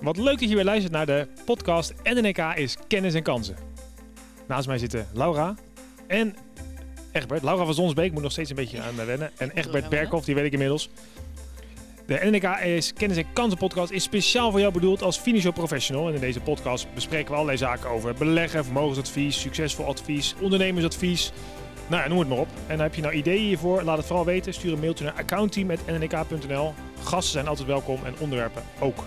Wat leuk dat je weer luistert naar de podcast NNK is Kennis en Kansen. Naast mij zitten Laura en Egbert. Laura van Zonsbeek moet nog steeds een beetje aan wennen. En Egbert Berkhoff, die weet ik inmiddels. De NNK is Kennis en Kansen podcast is speciaal voor jou bedoeld als financial professional. En in deze podcast bespreken we allerlei zaken over beleggen, vermogensadvies, succesvol advies, ondernemersadvies. Nou ja, noem het maar op. En heb je nou ideeën hiervoor? Laat het vooral weten. Stuur een mailtje naar accountteam.nnk.nl. Gasten zijn altijd welkom en onderwerpen ook.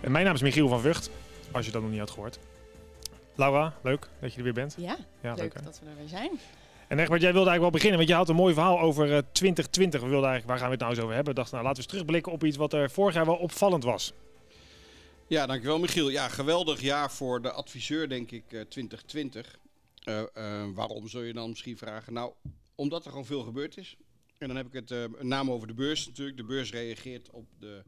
En mijn naam is Michiel van Vught, als je dat nog niet had gehoord. Laura, leuk dat je er weer bent. Ja, Ja, leuk dat we er weer zijn. En Egbert, jij wilde eigenlijk wel beginnen, want je had een mooi verhaal over eh, 2020. We wilden eigenlijk, waar gaan we het nou eens over hebben? We dachten, nou, laten we eens terugblikken op iets wat er vorig jaar wel opvallend was. Ja, dankjewel Michiel. Ja, geweldig jaar voor de adviseur, denk ik, eh, 2020. Eh, eh, waarom zul je dan misschien vragen? Nou, omdat er gewoon veel gebeurd is. En dan heb ik het eh, met name over de beurs natuurlijk. De beurs reageert op de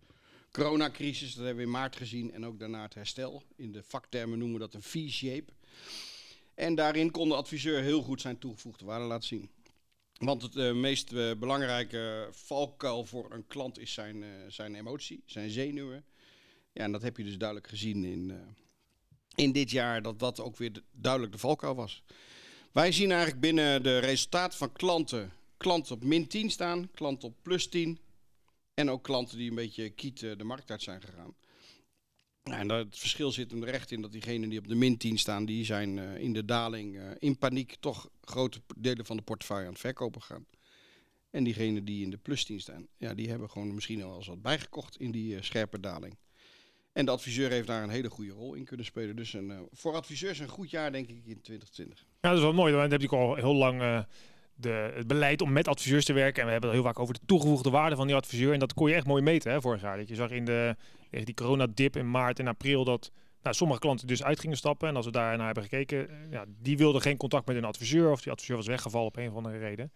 coronacrisis. Dat hebben we in maart gezien. En ook daarna het herstel. In de vaktermen noemen we dat een V-shape. En daarin kon de adviseur heel goed zijn toegevoegde waarde laten zien. Want het eh, meest eh, belangrijke valkuil voor een klant is zijn, eh, zijn emotie, zijn zenuwen. Ja, en dat heb je dus duidelijk gezien in, in dit jaar, dat dat ook weer de- duidelijk de valkuil was. Wij zien eigenlijk binnen de resultaten van klanten, klanten op min 10 staan, klanten op plus 10. En ook klanten die een beetje kiet de markt uit zijn gegaan. En dat, het verschil zit hem er echt in dat diegenen die op de min 10 staan, die zijn eh, in de daling eh, in paniek toch grote delen van de portefeuille aan het verkopen gaan. En diegenen die in de plus 10 staan, ja, die hebben gewoon misschien al eens wat bijgekocht in die eh, scherpe daling. En de adviseur heeft daar een hele goede rol in kunnen spelen. Dus een, voor adviseurs een goed jaar, denk ik, in 2020. Ja, dat is wel mooi, dan heb je al heel lang de, het beleid om met adviseurs te werken. En we hebben het heel vaak over de toegevoegde waarde van die adviseur. En dat kon je echt mooi meten hè, vorig jaar. Dat je zag in de, echt die coronadip in maart en april dat nou, sommige klanten dus uit gingen stappen. En als we daarnaar hebben gekeken, eh, ja, die wilden geen contact met een adviseur. Of die adviseur was weggevallen op een of andere reden.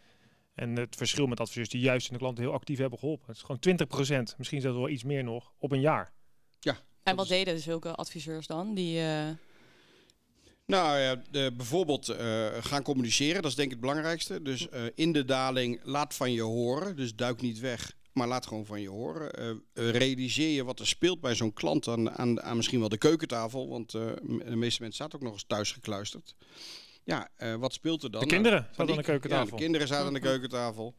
En het verschil met adviseurs die juist in de klanten heel actief hebben geholpen. Het is gewoon 20%, misschien zelfs wel iets meer nog, op een jaar. En wat deden zulke adviseurs dan? Die, eh, Nou ja, de, bijvoorbeeld eh, gaan communiceren, dat is denk ik het belangrijkste. Dus eh, in de daling laat van je horen, dus duik niet weg, maar laat gewoon van je horen. Eh, realiseer je wat er speelt bij zo'n klant aan, aan, aan misschien wel de keukentafel, want de meeste mensen zaten ook nog eens thuis gekluisterd. Ja, wat speelt er dan? De Nou, kinderen zaten aan de keukentafel. Ja, de kinderen zaten aan de keukentafel.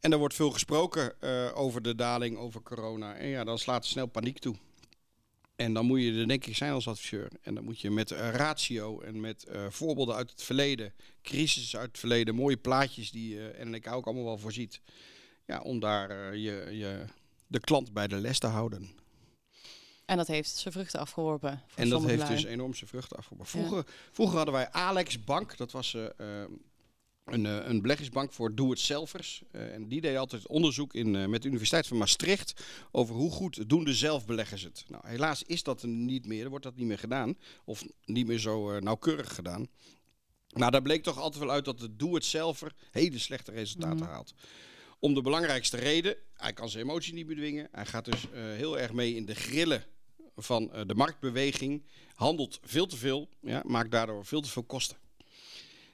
En er wordt veel gesproken over de daling, over corona. En ja, dan slaat snel paniek toe. En dan moet je er denk ik zijn als adviseur. En dan moet je met eh, ratio en met eh, voorbeelden uit het verleden, crisis uit het verleden, mooie plaatjes die eh NNK ook allemaal wel voorziet. Ja, om daar je, je, de klant bij de les te houden. en dat heeft zijn vruchten afgeworpen. En dat heeft lui. dus enorm zijn vruchten afgeworpen. Vroeger, vroeger hadden wij Alex Bank, dat was eh, een, eh, een beleggingsbank voor doe-het-zelvers. Eh, en die deed altijd onderzoek in, eh, met de Universiteit van Maastricht over hoe goed doen de zelfbeleggers het. Nou, helaas is dat niet meer, er wordt dat niet meer gedaan. Of niet meer zo nauwkeurig gedaan. Maar daar bleek toch altijd wel uit dat de doe-het-zelver hele slechte resultaten Mhm. haalt. Om de belangrijkste reden, hij kan zijn emotie niet bedwingen. Hij gaat dus heel erg mee in de grillen van de marktbeweging. Handelt veel te veel, ja, maakt daardoor veel te veel kosten.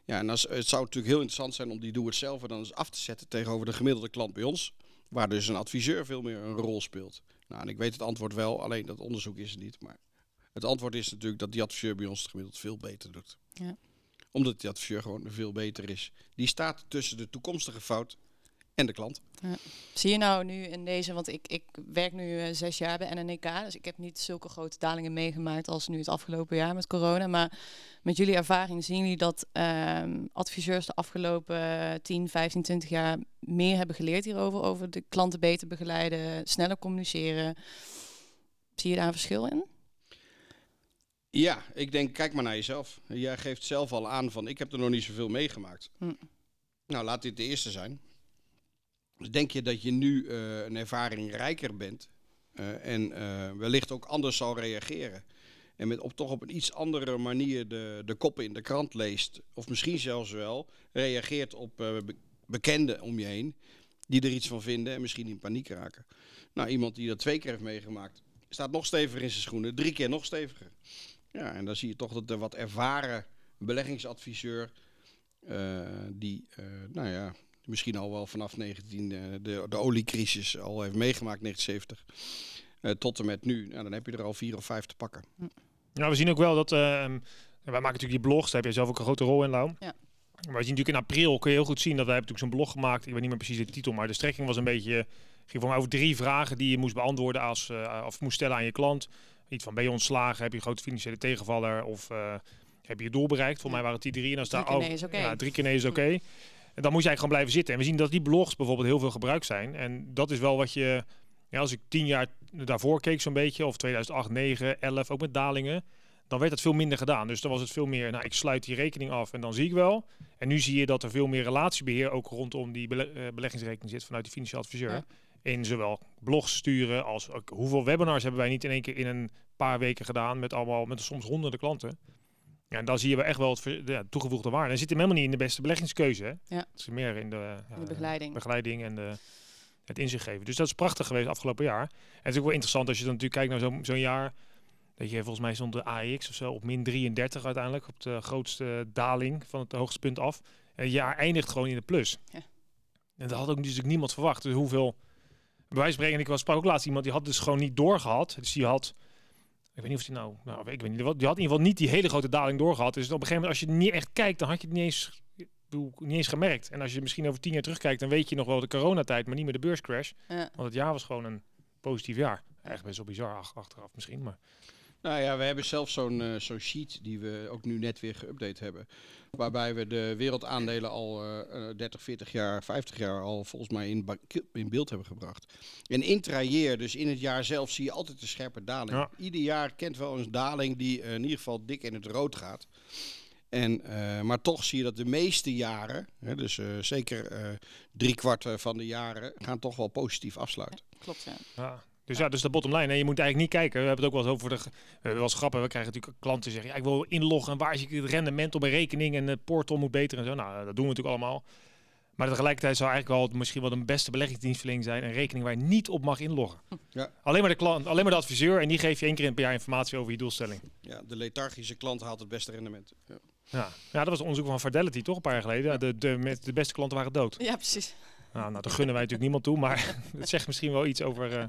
Ja, en als, het zou natuurlijk heel interessant zijn om die doe-het-zelf dan eens af te zetten tegenover de gemiddelde klant bij ons. Waar dus een adviseur veel meer een rol speelt. Nou, en ik weet het antwoord wel, alleen dat onderzoek is er niet. Maar het antwoord is natuurlijk dat die adviseur bij ons het gemiddeld veel beter doet. Ja. Omdat die adviseur gewoon veel beter is. Die staat tussen de toekomstige fout en de klant. Zie je nou nu in deze, want ik, ik werk nu eh, zes jaar bij NNK, dus ik heb niet zulke grote dalingen meegemaakt als nu het afgelopen jaar met corona. Maar met jullie ervaring zien jullie dat ehm, adviseurs de afgelopen 10, 15, 20 jaar meer hebben geleerd hierover, over de klanten beter begeleiden, sneller communiceren. Zie je daar een verschil in? Ja, ik denk, kijk maar naar jezelf. Jij geeft zelf al aan van, ik heb er nog niet zoveel meegemaakt. Hm. Nou, laat dit de eerste zijn. Dus denk je dat je nu eh, een ervaring rijker bent eh, en eh, wellicht ook anders zal reageren. En met toch op een iets andere manier de, de koppen in de krant leest. Of misschien zelfs wel reageert op be- bekenden om je heen. Die er iets van vinden en misschien in paniek raken. Nou, iemand die dat twee keer heeft meegemaakt. Staat nog steviger in zijn schoenen. Drie keer nog steviger. Ja, en dan zie je toch dat de wat ervaren beleggingsadviseur. die, nou ja, misschien al wel vanaf 19, eh, de, de oliecrisis al heeft meegemaakt, 1970. eh, tot en met nu. Nou, dan heb je er al vier of vijf te pakken. Nou, we zien ook wel dat... ehm, wij maken natuurlijk die blogs, daar heb je zelf ook een grote rol in, Lau. Ja. Maar we zien natuurlijk in april, kun je heel goed zien dat wij hebben natuurlijk zo'n blog gemaakt. Ik weet niet meer precies de titel, maar de strekking was een beetje... ging voor mij over drie vragen die je moest beantwoorden als, eh, of moest stellen aan je klant. Iets van, ben je ontslagen? Heb je een grote financiële tegenvaller? Of eh, heb je je doel bereikt? Voor mij waren het die drie. En dan Drie staat keer ook, nee is oké. Ja, drie keer nee is oké. En dan moet je eigenlijk gewoon blijven zitten. En we zien dat die blogs bijvoorbeeld heel veel gebruikt zijn. En dat is wel wat je... Ja, als ik tien jaar daarvoor keek zo'n beetje, of 2008, 9, 11, ook met dalingen, dan werd het veel minder gedaan. Dus dan was het veel meer, nou, ik sluit die rekening af en dan zie ik wel. En nu zie je dat er veel meer relatiebeheer ook rondom die bele- eh, beleggingsrekening zit vanuit die financieel adviseur. Ja. In zowel blogs sturen als ook hoeveel webinars hebben wij niet in één keer in een paar weken gedaan met allemaal, met soms honderden klanten. Ja, en dan zie je echt wel het ja, toegevoegde waarde. En zit hem helemaal niet in de beste beleggingskeuze. Hè? Ja. Het is meer in de, ja, de begeleiding. begeleiding en de, het inzicht geven. Dus dat is prachtig geweest afgelopen jaar. En het is ook wel interessant als je dan natuurlijk kijkt naar zo'n zo'n jaar. Dat je volgens mij stond de AX of zo op min 33 uiteindelijk. Op de grootste daling van het hoogste punt af. En het jaar eindigt gewoon in de plus. Ja. En dat had ook natuurlijk niemand verwacht. Dus hoeveel... Bij wijze van spreken, ik was sprak ook laatst iemand die had dus gewoon niet doorgehad. Dus die had... Ik weet niet of die nou... nou ik weet niet, wat- die had in ieder geval niet die hele grote daling doorgehad. Dus op een gegeven moment, als je niet echt kijkt, dan had je het niet eens, bedoel, niet eens gemerkt. En als je misschien over tien jaar terugkijkt, dan weet je nog wel de coronatijd, maar niet meer de beurscrash. Ja. Want het jaar was gewoon een positief jaar. Echt best wel bizar ach- achteraf misschien, maar... Nou ja, we hebben zelf zo'n eh, zo'n sheet die we ook nu net weer geüpdate hebben. Waarbij we de wereldaandelen al eh, eh, 30, 40 jaar, 50 jaar al volgens mij in, in beeld hebben gebracht. En intrayear, dus in het jaar zelf, zie je altijd een scherpe daling. Ja. Ieder jaar kent wel een daling die eh, in ieder geval dik in het rood gaat. En, eh, maar toch zie je dat de meeste jaren, hè, dus eh, zeker eh drie kwart eh, van de jaren, gaan toch wel positief afsluiten. Klopt, ja. Ja. Dus ja, dus de bottom line. En je moet eigenlijk niet kijken. We hebben het ook wel eens over de. We hebben wel eens grappen. We krijgen natuurlijk klanten die zeggen: ja, ik wil inloggen. En waar zie ik het rendement op mijn rekening? En de portal moet beter en zo. Nou, dat doen we natuurlijk allemaal. Maar tegelijkertijd zou eigenlijk wel misschien wel de beste beleggingsdienstverlening zijn. Een rekening waar je niet op mag inloggen. Ja. Alleen maar de klant, alleen maar de adviseur. En die geeft je één keer per jaar informatie over je doelstelling. Ja, de lethargische klant haalt het beste rendement. Ja. Ja, ja dat was onderzoek van Fidelity toch een paar jaar geleden. De, de, met de beste klanten waren dood. Ja, precies. Nou, nou, dat gunnen wij natuurlijk niemand toe, maar het zegt misschien wel iets over eh,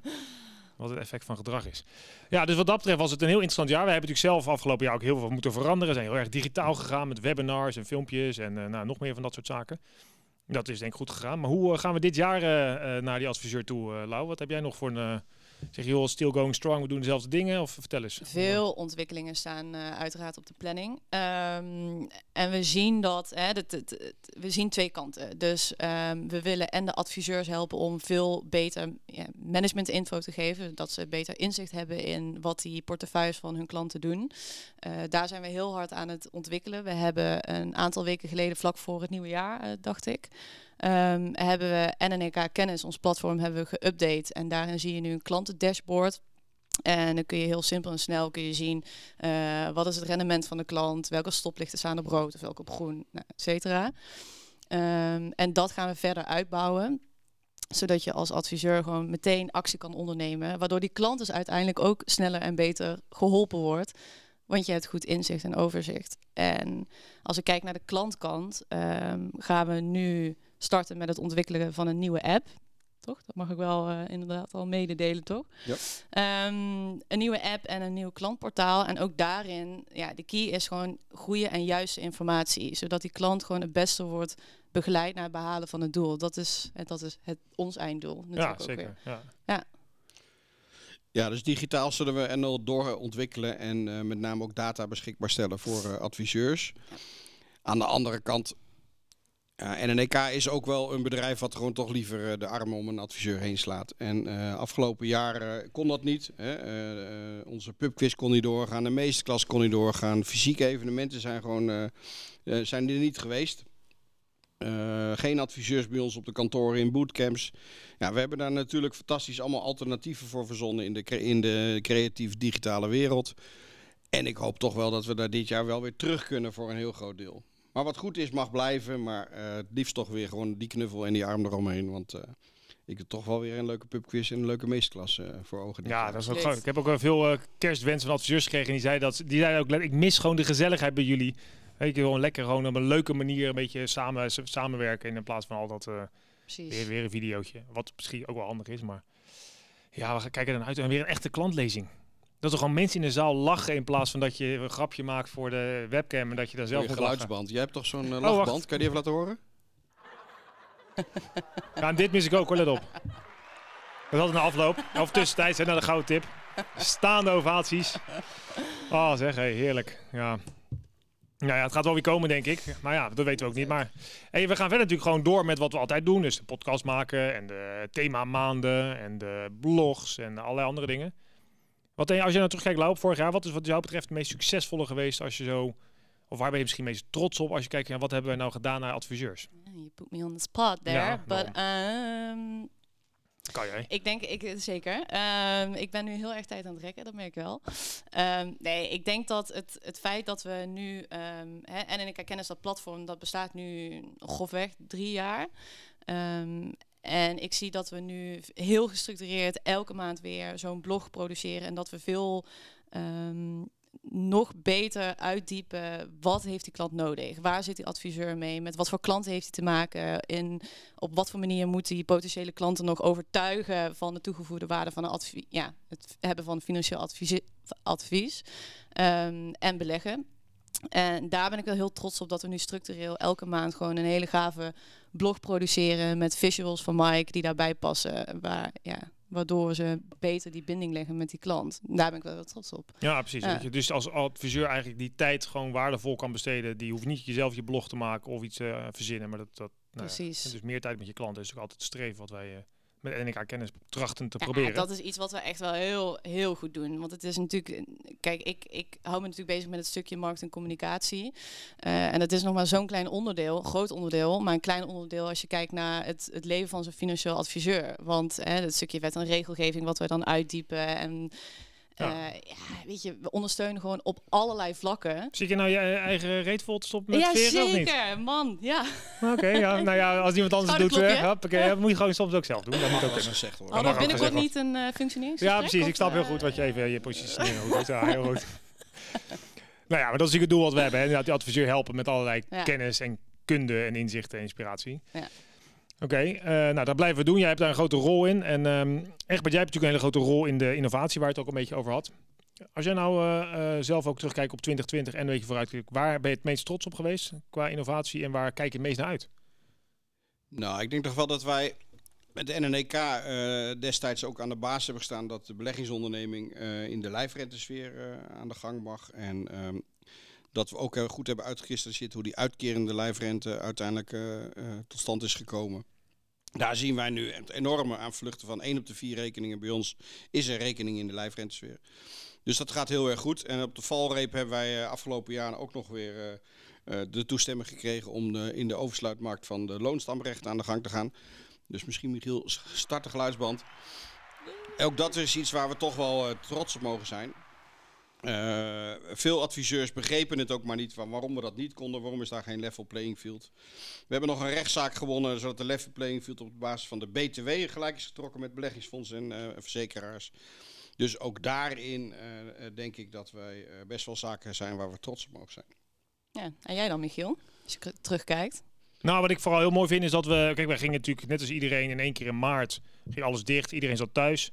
wat het effect van gedrag is. Ja, dus wat dat betreft was het een heel interessant jaar. We hebben natuurlijk zelf afgelopen jaar ook heel veel moeten veranderen. We zijn heel erg digitaal gegaan met webinars en filmpjes en eh, nou, nog meer van dat soort zaken. Dat is denk ik goed gegaan. Maar hoe eh, gaan we dit jaar eh, naar die adviseur toe, Lau? Wat heb jij nog voor een... zeg je, joh, still going strong, we doen dezelfde dingen? Of vertel eens. Veel ontwikkelingen staan eh, uiteraard op de planning. Ehm, en we zien dat, hè, dat- we zien twee kanten. Dus ehm, we willen en de adviseurs helpen om veel beter ja, management info te geven. Dat ze beter inzicht hebben in wat die portefeuilles van hun klanten doen. Eh, daar zijn we heel hard aan het ontwikkelen. We hebben een aantal weken geleden, vlak voor het nieuwe jaar, eh, dacht ik. Ehm, hebben we NNK Kennis, ons platform, hebben we geüpdate. En daarin zie je nu een klantendashboard. En dan kun je heel simpel en snel kun je zien eh, wat is het rendement van de klant, welke stoplichten staan op rood of welke op groen, nou, et cetera. Ehm, en dat gaan we verder uitbouwen zodat je als adviseur gewoon meteen actie kan ondernemen. Waardoor die klant dus uiteindelijk ook sneller en beter geholpen wordt. Want je hebt goed inzicht en overzicht. En als ik kijk naar de klantkant, ehm, gaan we nu starten met het ontwikkelen van een nieuwe app. Toch? Dat mag ik wel eh, inderdaad al mededelen, toch? Ja. Ehm, een nieuwe app en een nieuw klantportaal. En ook daarin, ja, de key is gewoon goede en juiste informatie. Zodat die klant gewoon het beste wordt begeleid naar het behalen van het doel. Dat is, en dat is het, ons einddoel. Ja, natuurlijk ook zeker. weer. Ja. Ja, dus digitaal zullen we NL doorontwikkelen en eh, met name ook data beschikbaar stellen voor eh, adviseurs. Aan de andere kant, ja, NNEK is ook wel een bedrijf wat gewoon toch liever eh, de armen om een adviseur heen slaat. En eh, afgelopen jaren kon dat niet. Hè. Eh, eh, onze pubquiz kon niet doorgaan, de meesterklas kon niet doorgaan. Fysieke evenementen zijn gewoon eh, eh, zijn er niet geweest. Eh, geen adviseurs bij ons op de kantoren in bootcamps. Ja, we hebben daar natuurlijk fantastisch allemaal alternatieven voor verzonnen in de, in de creatief digitale wereld. En ik hoop toch wel dat we daar dit jaar wel weer terug kunnen voor een heel groot deel. Maar wat goed is, mag blijven. Maar eh, het liefst toch weer gewoon die knuffel en die arm eromheen. Want eh, ik heb toch wel weer een leuke pubquiz en een leuke meesterklas eh, voor ogen. dit Ja, dat is ook gewoon. Ik heb ook wel veel eh, kerstwensen van adviseurs gekregen. En die zeiden dat die zeiden ook, ik mis gewoon de gezelligheid bij jullie. Weet je, gewoon lekker gewoon op een leuke manier een beetje samen, samenwerken in plaats van al dat eh, Precies. weer, weer een videootje. Wat misschien ook wel handig is, maar ja, we gaan kijken naar uit. En weer een echte klantlezing. Dat er gewoon mensen in de zaal lachen in plaats van dat je een grapje maakt voor de webcam en dat je daar zelf Mooie moet lachen. geluidsband. Jij hebt toch zo'n wacht. lachband? Kan je die even laten horen? Ja, en dit mis ik ook, hoor, let op. Dat had een afloop, of tussentijds, naar de gouden tip. Staande ovaties. Oh, zeg, hey, heerlijk. Ja. Nou ja, het gaat wel weer komen, denk ik. Maar ja, dat weten we ook niet. Maar hey, we gaan verder natuurlijk gewoon door met wat we altijd doen. Dus de podcast maken en de themamaanden en de blogs en allerlei andere dingen. Wat, eh, als je nou terugkijkt, Lau, op vorig jaar, wat is wat jou betreft het meest succesvolle geweest als je zo... Of waar ben je misschien meest trots op als je kijkt, ja, wat hebben wij nou gedaan naar adviseurs? You put me on the spot there. Ja, but um, Kan jij? ik denk, ik, zeker. Ehm, ik ben nu heel erg tijd aan het rekken, dat merk ik wel. Ehm, nee, ik denk dat het, het feit dat we nu... ehm hè, en ik kennis dat platform, dat bestaat nu grofweg drie jaar. Ehm, en ik zie dat we nu heel gestructureerd elke maand weer zo'n blog produceren. En dat we veel ehm, nog beter uitdiepen. Wat heeft die klant nodig? Waar zit die adviseur mee? Met wat voor klanten heeft hij te maken? In, op wat voor manier moet die potentiële klanten nog overtuigen van de toegevoegde waarde van een ja, het hebben van financieel advies, advies ehm, en beleggen. En daar ben ik wel heel trots op dat we nu structureel elke maand gewoon een hele gave blog produceren met visuals van Mike die daarbij passen. Waar, ja, waardoor ze beter die binding leggen met die klant. Daar ben ik wel heel trots op. Ja, precies. Je dus als adviseur eigenlijk die tijd gewoon waardevol kan besteden. Die hoeft niet jezelf je blog te maken of iets eh verzinnen. Maar dat, dat nou ja, Precies. dus meer tijd met je klanten is ook altijd het streven wat wij eh, met NK Kennis trachten te Ja, proberen. dat is iets wat we echt wel heel, heel goed doen. Want het is natuurlijk, kijk, ik, ik hou me natuurlijk bezig met het stukje markt en communicatie. Eh, en dat is nog maar zo'n klein onderdeel, groot onderdeel, maar een klein onderdeel als je kijkt naar het, het leven van zo'n financieel adviseur. Want hè, dat stukje wet en regelgeving wat wij dan uitdiepen. En Ja. ja. ja, weet je, we ondersteunen gewoon op allerlei vlakken. Zit je nou je eigen reet vol te stoppen met ja, veren of niet? zeker, man. Ja. Oké, ja. Nou ja, als iemand anders het doet, Schouderklopje, eh, hè? hoppakee, dat moet je gewoon soms ook zelf doen. Dat moet ook gezegd worden. Hadden we ook binnenkort niet een uh? Ja, precies. Ik snap heel goed wat je even je positionering goed. Ja, heel goed. nou ja, maar dat is natuurlijk het doel wat we hebben. Hè. Die adviseur helpen met allerlei Ja. kennis en kunde en inzichten en inspiratie. Ja. Oké, eh, nou dat blijven we doen. Jij hebt daar een grote rol in. En ehm Egbert, jij hebt natuurlijk een hele grote rol in de innovatie waar het ook een beetje over had. Als jij nou eh, eh, zelf ook terugkijkt op 2020 en een beetje vooruit, waar ben je het meest trots op geweest qua innovatie en waar kijk je het meest naar uit? Nou, ik denk toch wel dat wij met de NNEK destijds ook aan de basis hebben gestaan dat de beleggingsonderneming in de lijfrentesfeer aan de gang mag. En ehm, dat we ook heel goed hebben uitgekristalliseerd hoe die uitkerende lijfrente uiteindelijk eh, eh, tot stand is gekomen. Daar zien wij nu het enorme aanvluchten van 1 op de 4 rekeningen bij ons is een rekening in de lijfrentesfeer. Dus dat gaat heel erg goed. En op de valreep hebben wij eh, afgelopen jaren ook nog weer eh, eh, de toestemming gekregen om de, in de oversluitmarkt van de loonstamrechten aan de gang te gaan. Dus misschien Michiel, start de geluidsband. Ook dat is iets waar we toch wel eh, trots op mogen zijn. Eh, veel adviseurs begrepen het ook maar niet van waarom we dat niet konden. Waarom is daar geen level playing field? We hebben nog een rechtszaak gewonnen zodat de level playing field op basis van de BTW gelijk is getrokken met beleggingsfondsen en eh, verzekeraars. Dus ook daarin eh, denk ik dat wij eh, best wel zaken zijn waar we trots op mogen zijn. Ja. En jij dan, Michiel? Als je terugkijkt. Nou, wat ik vooral heel mooi vind is dat we... Kijk, wij gingen natuurlijk net als iedereen in één keer in maart... ging alles dicht, iedereen zat thuis.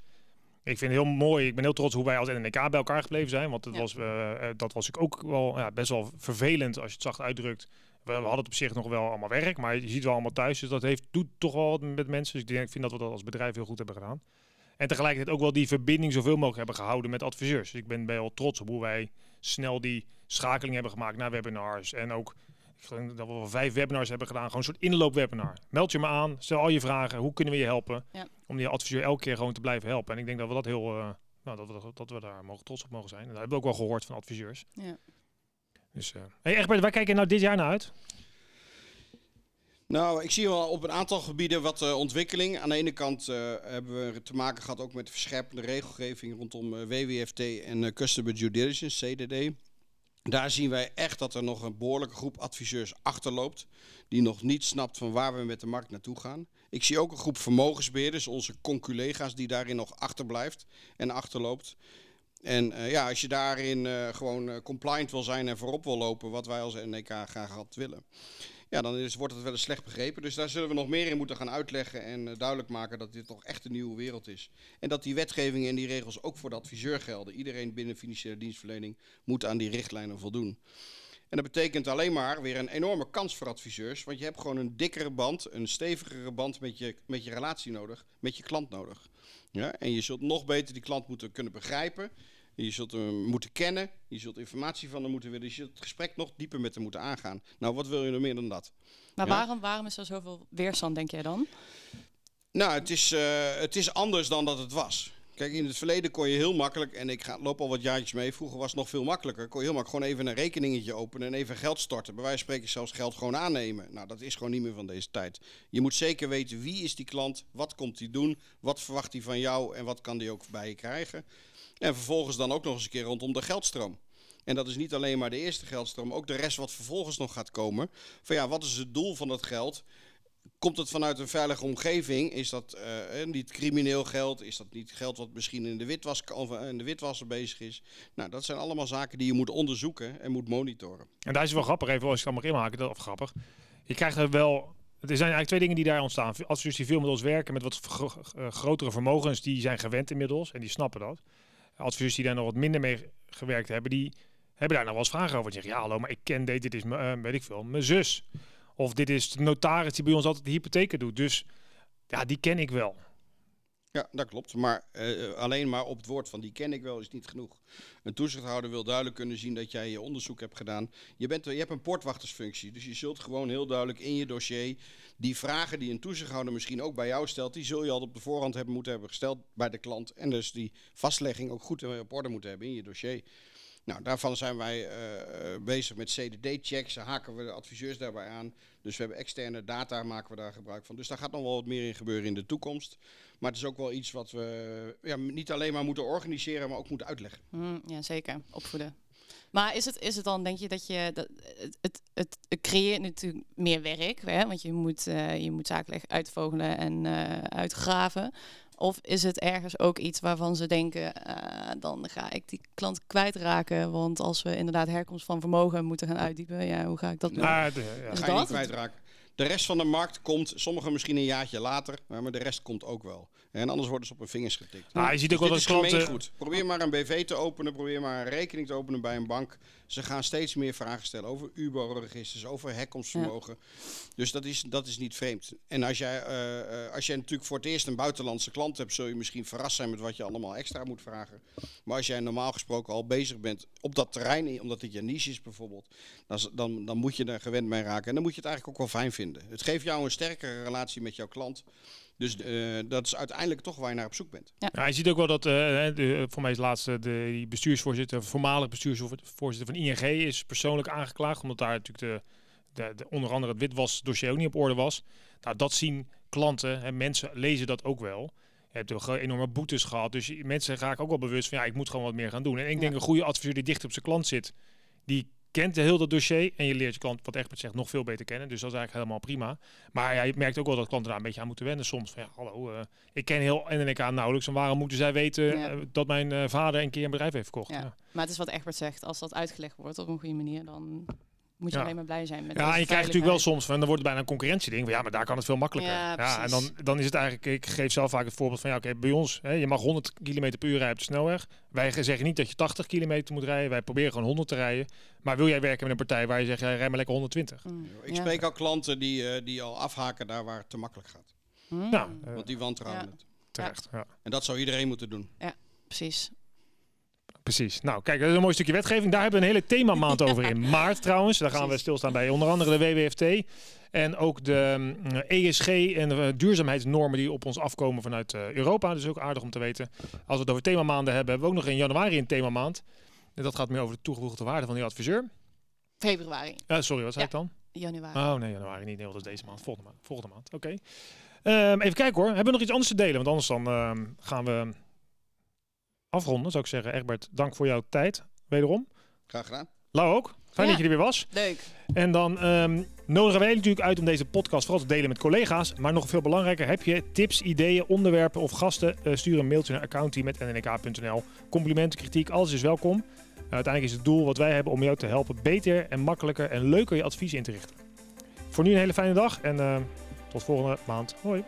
Ik vind het heel mooi, ik ben heel trots hoe wij als NNK bij elkaar gebleven zijn. Want dat, Ja. was, eh, eh, dat was natuurlijk ook wel ja, best wel vervelend als je het zacht uitdrukt. We, we hadden het op zich nog wel allemaal werk, maar je ziet wel allemaal thuis. Dus dat heeft, doet toch wel wat met mensen. Dus ik, denk, ik vind dat we dat als bedrijf heel goed hebben gedaan. En tegelijkertijd ook wel die verbinding zoveel mogelijk hebben gehouden met adviseurs. Dus ik ben wel trots op hoe wij snel die schakeling hebben gemaakt naar webinars. En ook ik denk dat we wel vijf webinars hebben gedaan. Gewoon een soort inloopwebinar. Meld je me aan, stel al je vragen. Hoe kunnen we je helpen? Ja. Om die adviseur elke keer gewoon te blijven helpen. En ik denk dat we dat heel, eh, nou, dat we, dat we daar mogen trots op mogen zijn. En dat hebben we ook wel gehoord van adviseurs. Ja. Dus, eh hey Egbert, waar kijk je nou dit jaar naar uit? Nou, ik zie wel op een aantal gebieden wat eh, ontwikkeling. Aan de ene kant eh, hebben we te maken gehad ook met verscherpende regelgeving rondom eh, WWFT en eh, Customer Due Diligence, CDD. Daar zien wij echt dat er nog een behoorlijke groep adviseurs achterloopt. Die nog niet snapt van waar we met de markt naartoe gaan. Ik zie ook een groep vermogensbeheerders, onze conculega's, die daarin nog achterblijft en achterloopt. En eh, ja, als je daarin eh, gewoon eh, compliant wil zijn en voorop wil lopen, wat wij als NEK graag had willen, ja, dan is, wordt het wel eens slecht begrepen. Dus daar zullen we nog meer in moeten gaan uitleggen en eh, duidelijk maken dat dit toch echt een nieuwe wereld is. En dat die wetgeving en die regels ook voor de adviseur gelden. Iedereen binnen financiële dienstverlening moet aan die richtlijnen voldoen. En dat betekent alleen maar weer een enorme kans voor adviseurs. Want je hebt gewoon een dikkere band, een stevigere band met je, met je relatie nodig, met je klant nodig. Ja? En je zult nog beter die klant moeten kunnen begrijpen. Je zult hem moeten kennen, je zult informatie van hem moeten willen, je zult het gesprek nog dieper met hem moeten aangaan. Nou, wat wil je nog meer dan dat? Maar Ja. waarom, waarom is er zoveel weerstand, denk jij dan? Nou, het is, eh, het is anders dan dat het was. Kijk, in het verleden kon je heel makkelijk, en ik ga, loop al wat jaartjes mee, vroeger was het nog veel makkelijker, kon je heel makkelijk gewoon even een rekeningetje openen en even geld storten. Bij wijze van spreken zelfs geld gewoon aannemen. Nou, dat is gewoon niet meer van deze tijd. Je moet zeker weten wie is die klant, wat komt hij doen, wat verwacht hij van jou en wat kan hij ook bij je krijgen. En vervolgens dan ook nog eens een keer rondom de geldstroom. En dat is niet alleen maar de eerste geldstroom, ook de rest wat vervolgens nog gaat komen. Van ja, wat is het doel van dat geld? Komt het vanuit een veilige omgeving? Is dat eh, niet crimineel geld? Is dat niet geld wat misschien in de, witwas, of eh, in de witwassen bezig is? Nou, dat zijn allemaal zaken die je moet onderzoeken en moet monitoren. En daar is het wel grappig, even als ik dat mag inhaken, dat- of grappig. Je krijgt er wel... Er zijn eigenlijk twee dingen die daar ontstaan. Adviseurs die veel met ons werken, met wat eh, grotere vermogens, die zijn gewend inmiddels en die snappen dat. Adviseurs die daar nog wat minder mee gewerkt hebben, die hebben daar nog wel eens vragen over. Die zeggen, ja hallo, maar ik ken dit, dit is, weet ik veel, mijn zus. Of dit is de notaris die bij ons altijd de hypotheken doet. Dus ja, die ken ik wel. Ja, dat klopt. Maar eh, alleen maar op het woord van die ken ik wel is niet genoeg. Een toezichthouder wil duidelijk kunnen zien dat jij je onderzoek hebt gedaan. Je, bent, je hebt een poortwachtersfunctie. Dus je zult gewoon heel duidelijk in je dossier die vragen die een toezichthouder misschien ook bij jou stelt, die zul je al op de voorhand hebben moeten hebben gesteld bij de klant. En dus die vastlegging ook goed op orde moeten hebben in je dossier. Nou, daarvan zijn wij eh, bezig met CDD-checks. Haken we de adviseurs daarbij aan. Dus we hebben externe data, maken we daar gebruik van. Dus daar gaat nog wel wat meer in gebeuren in de toekomst. Maar het is ook wel iets wat we ja, niet alleen maar moeten organiseren, maar ook moeten uitleggen. Hm, ja, zeker. Opvoeden. Maar is het, is het dan, denk je, dat je... Dat, het, het, het, creëert natuurlijk meer werk, hè? want je moet, eh, je moet zakelijk uitvogelen en eh, uitgraven. Of is het ergens ook iets waarvan ze denken, eh, dan ga ik die klant kwijtraken. Want als we inderdaad herkomst van vermogen moeten gaan uitdiepen, ja, hoe ga ik dat doen? De- ja. Is ga je niet dat? kwijtraken. De rest van de markt komt, sommigen misschien een jaartje later, maar de rest komt ook wel. En anders worden ze op hun vingers getikt. Nou, je ziet ook Dus wel dit dat klanten... gemeengoed. Probeer maar een BV te openen, probeer maar een rekening te openen bij een bank. Ze gaan steeds meer vragen stellen over UBO-registers, over herkomstvermogen. Dus dat is, dat is niet vreemd. En als jij, eh, eh, als jij natuurlijk voor het eerst een buitenlandse klant hebt, zul je misschien verrast zijn met wat je allemaal extra moet vragen. Maar als jij normaal gesproken al bezig bent op dat terrein, omdat dit je niche is bijvoorbeeld, dan, dan, dan moet je er gewend mee raken. En dan moet je het eigenlijk ook wel fijn vinden. Het geeft jou een sterkere relatie met jouw klant. Dus eh, dat is uiteindelijk toch waar je naar op zoek bent. Ja, je ziet ook wel dat, eh, de, voor mij is laatste de die bestuursvoorzitter, voormalig bestuursvoorzitter van ING is persoonlijk aangeklaagd, omdat daar natuurlijk de, de, de onder andere het witwasdossier ook niet op orde was. Nou, dat zien klanten en mensen lezen dat ook wel. Je hebt ook enorme boetes gehad, dus mensen raken ook wel bewust van ja, ik moet gewoon wat meer gaan doen. En ik Ja. denk een goede adviseur die dicht op zijn klant zit, die kent heel dat dossier en je leert je klant, wat Egbert zegt, nog veel beter kennen. Dus dat is eigenlijk helemaal prima. Maar ja, je merkt ook wel dat klanten daar een beetje aan moeten wennen soms. Van, ja, hallo, eh, ik ken heel NNK nauwelijks. En waarom moeten zij weten Ja. eh, dat mijn eh, vader een keer een bedrijf heeft verkocht? Ja. Ja, Maar het is wat Egbert zegt, als dat uitgelegd wordt op een goede manier, dan moet je Ja. alleen maar blij zijn met Ja, en je krijgt natuurlijk wel soms van, dan wordt het bijna een concurrentieding. Van, ja, maar daar kan het veel makkelijker. Ja, Ja, en dan, dan is het eigenlijk, ik geef zelf vaak het voorbeeld van, ja, oké, bij ons, hè, je mag 100 km per uur rijden op de snelweg. Wij zeggen niet dat je 80 kilometer moet rijden. Wij proberen gewoon 100 te rijden. Maar wil jij werken met een partij waar je zegt, ja, rij maar lekker 120? Mm, Ik ja. spreek al klanten die, eh, die al afhaken daar waar het te makkelijk gaat. Mm, Nou, eh, Want die wantrouwen Ja. het. terecht. Ja. En dat zou iedereen moeten doen. precies. Precies. Nou, kijk, dat is een mooi stukje wetgeving. Daar hebben we een hele themamaand over in maart trouwens. Daar gaan we stilstaan bij onder andere de WWFT. En ook de mm, ESG en de duurzaamheidsnormen die op ons afkomen vanuit eh, Europa. Dus ook aardig om te weten. Als we het over themamaanden hebben, hebben we ook nog in januari een themamaand. En dat gaat meer over de toegevoegde waarde van die adviseur. Februari, Eh, sorry, wat zei Ja. ik dan? januari. Oh nee, januari niet. Nee, dat is deze maand. Volgende maand. Volgende maand. Oké. Ehm, even kijken hoor. Hebben we nog iets anders te delen? Want anders dan ehm, gaan we afronden, zou ik zeggen. Egbert, dank voor jouw tijd. Wederom. Graag gedaan. Lau ook. Fijn Ja. dat je er weer was. Leuk. En dan ehm, nodigen wij natuurlijk uit om deze podcast vooral te delen met collega's. Maar nog veel belangrijker, heb je tips, ideeën, onderwerpen of gasten? eh, stuur een mailtje naar accountie.nnk.nl. Complimenten, kritiek, alles is welkom. Uh, uiteindelijk is het doel wat wij hebben om jou te helpen beter en makkelijker en leuker je advies in te richten. Voor nu een hele fijne dag en eh, tot volgende maand. Hoi.